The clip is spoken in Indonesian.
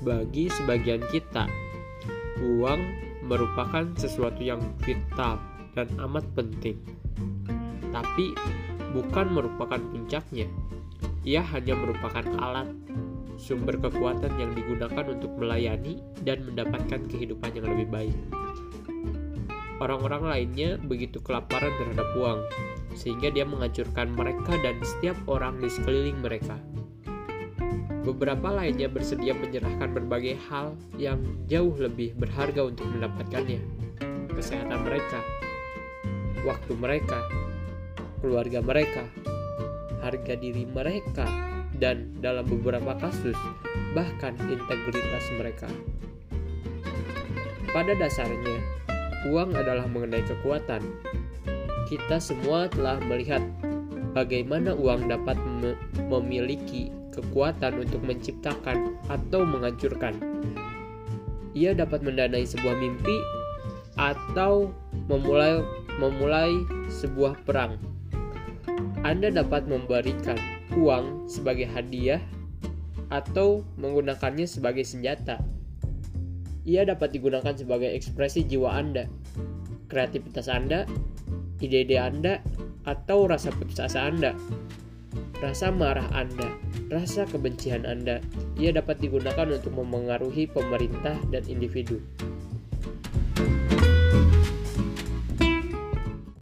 Bagi sebagian kita, uang merupakan sesuatu yang vital dan amat penting. Tapi bukan merupakan puncaknya. Ia hanya merupakan alat sumber kekuatan yang digunakan untuk melayani dan mendapatkan kehidupan yang lebih baik. Orang-orang lainnya begitu kelaparan terhadap uang, sehingga dia menghancurkan mereka dan setiap orang di sekeliling mereka. Beberapa lainnya bersedia menyerahkan berbagai hal yang jauh lebih berharga untuk mendapatkannya. Kesehatan mereka, waktu mereka, keluarga mereka, harga diri mereka, dan dalam beberapa kasus, bahkan integritas mereka. Pada dasarnya, uang adalah mengenai kekuatan. Kita semua telah melihat bagaimana uang dapat memiliki kekuatan untuk menciptakan atau menghancurkan. Ia dapat mendanai sebuah mimpi atau memulai memulai sebuah perang. Anda dapat memberikan uang sebagai hadiah atau menggunakannya sebagai senjata. Ia dapat digunakan sebagai ekspresi jiwa Anda, kreativitas Anda, ide-ide Anda, atau rasa putus asa Anda rasa marah Anda, rasa kebencian Anda, ia dapat digunakan untuk memengaruhi pemerintah dan individu.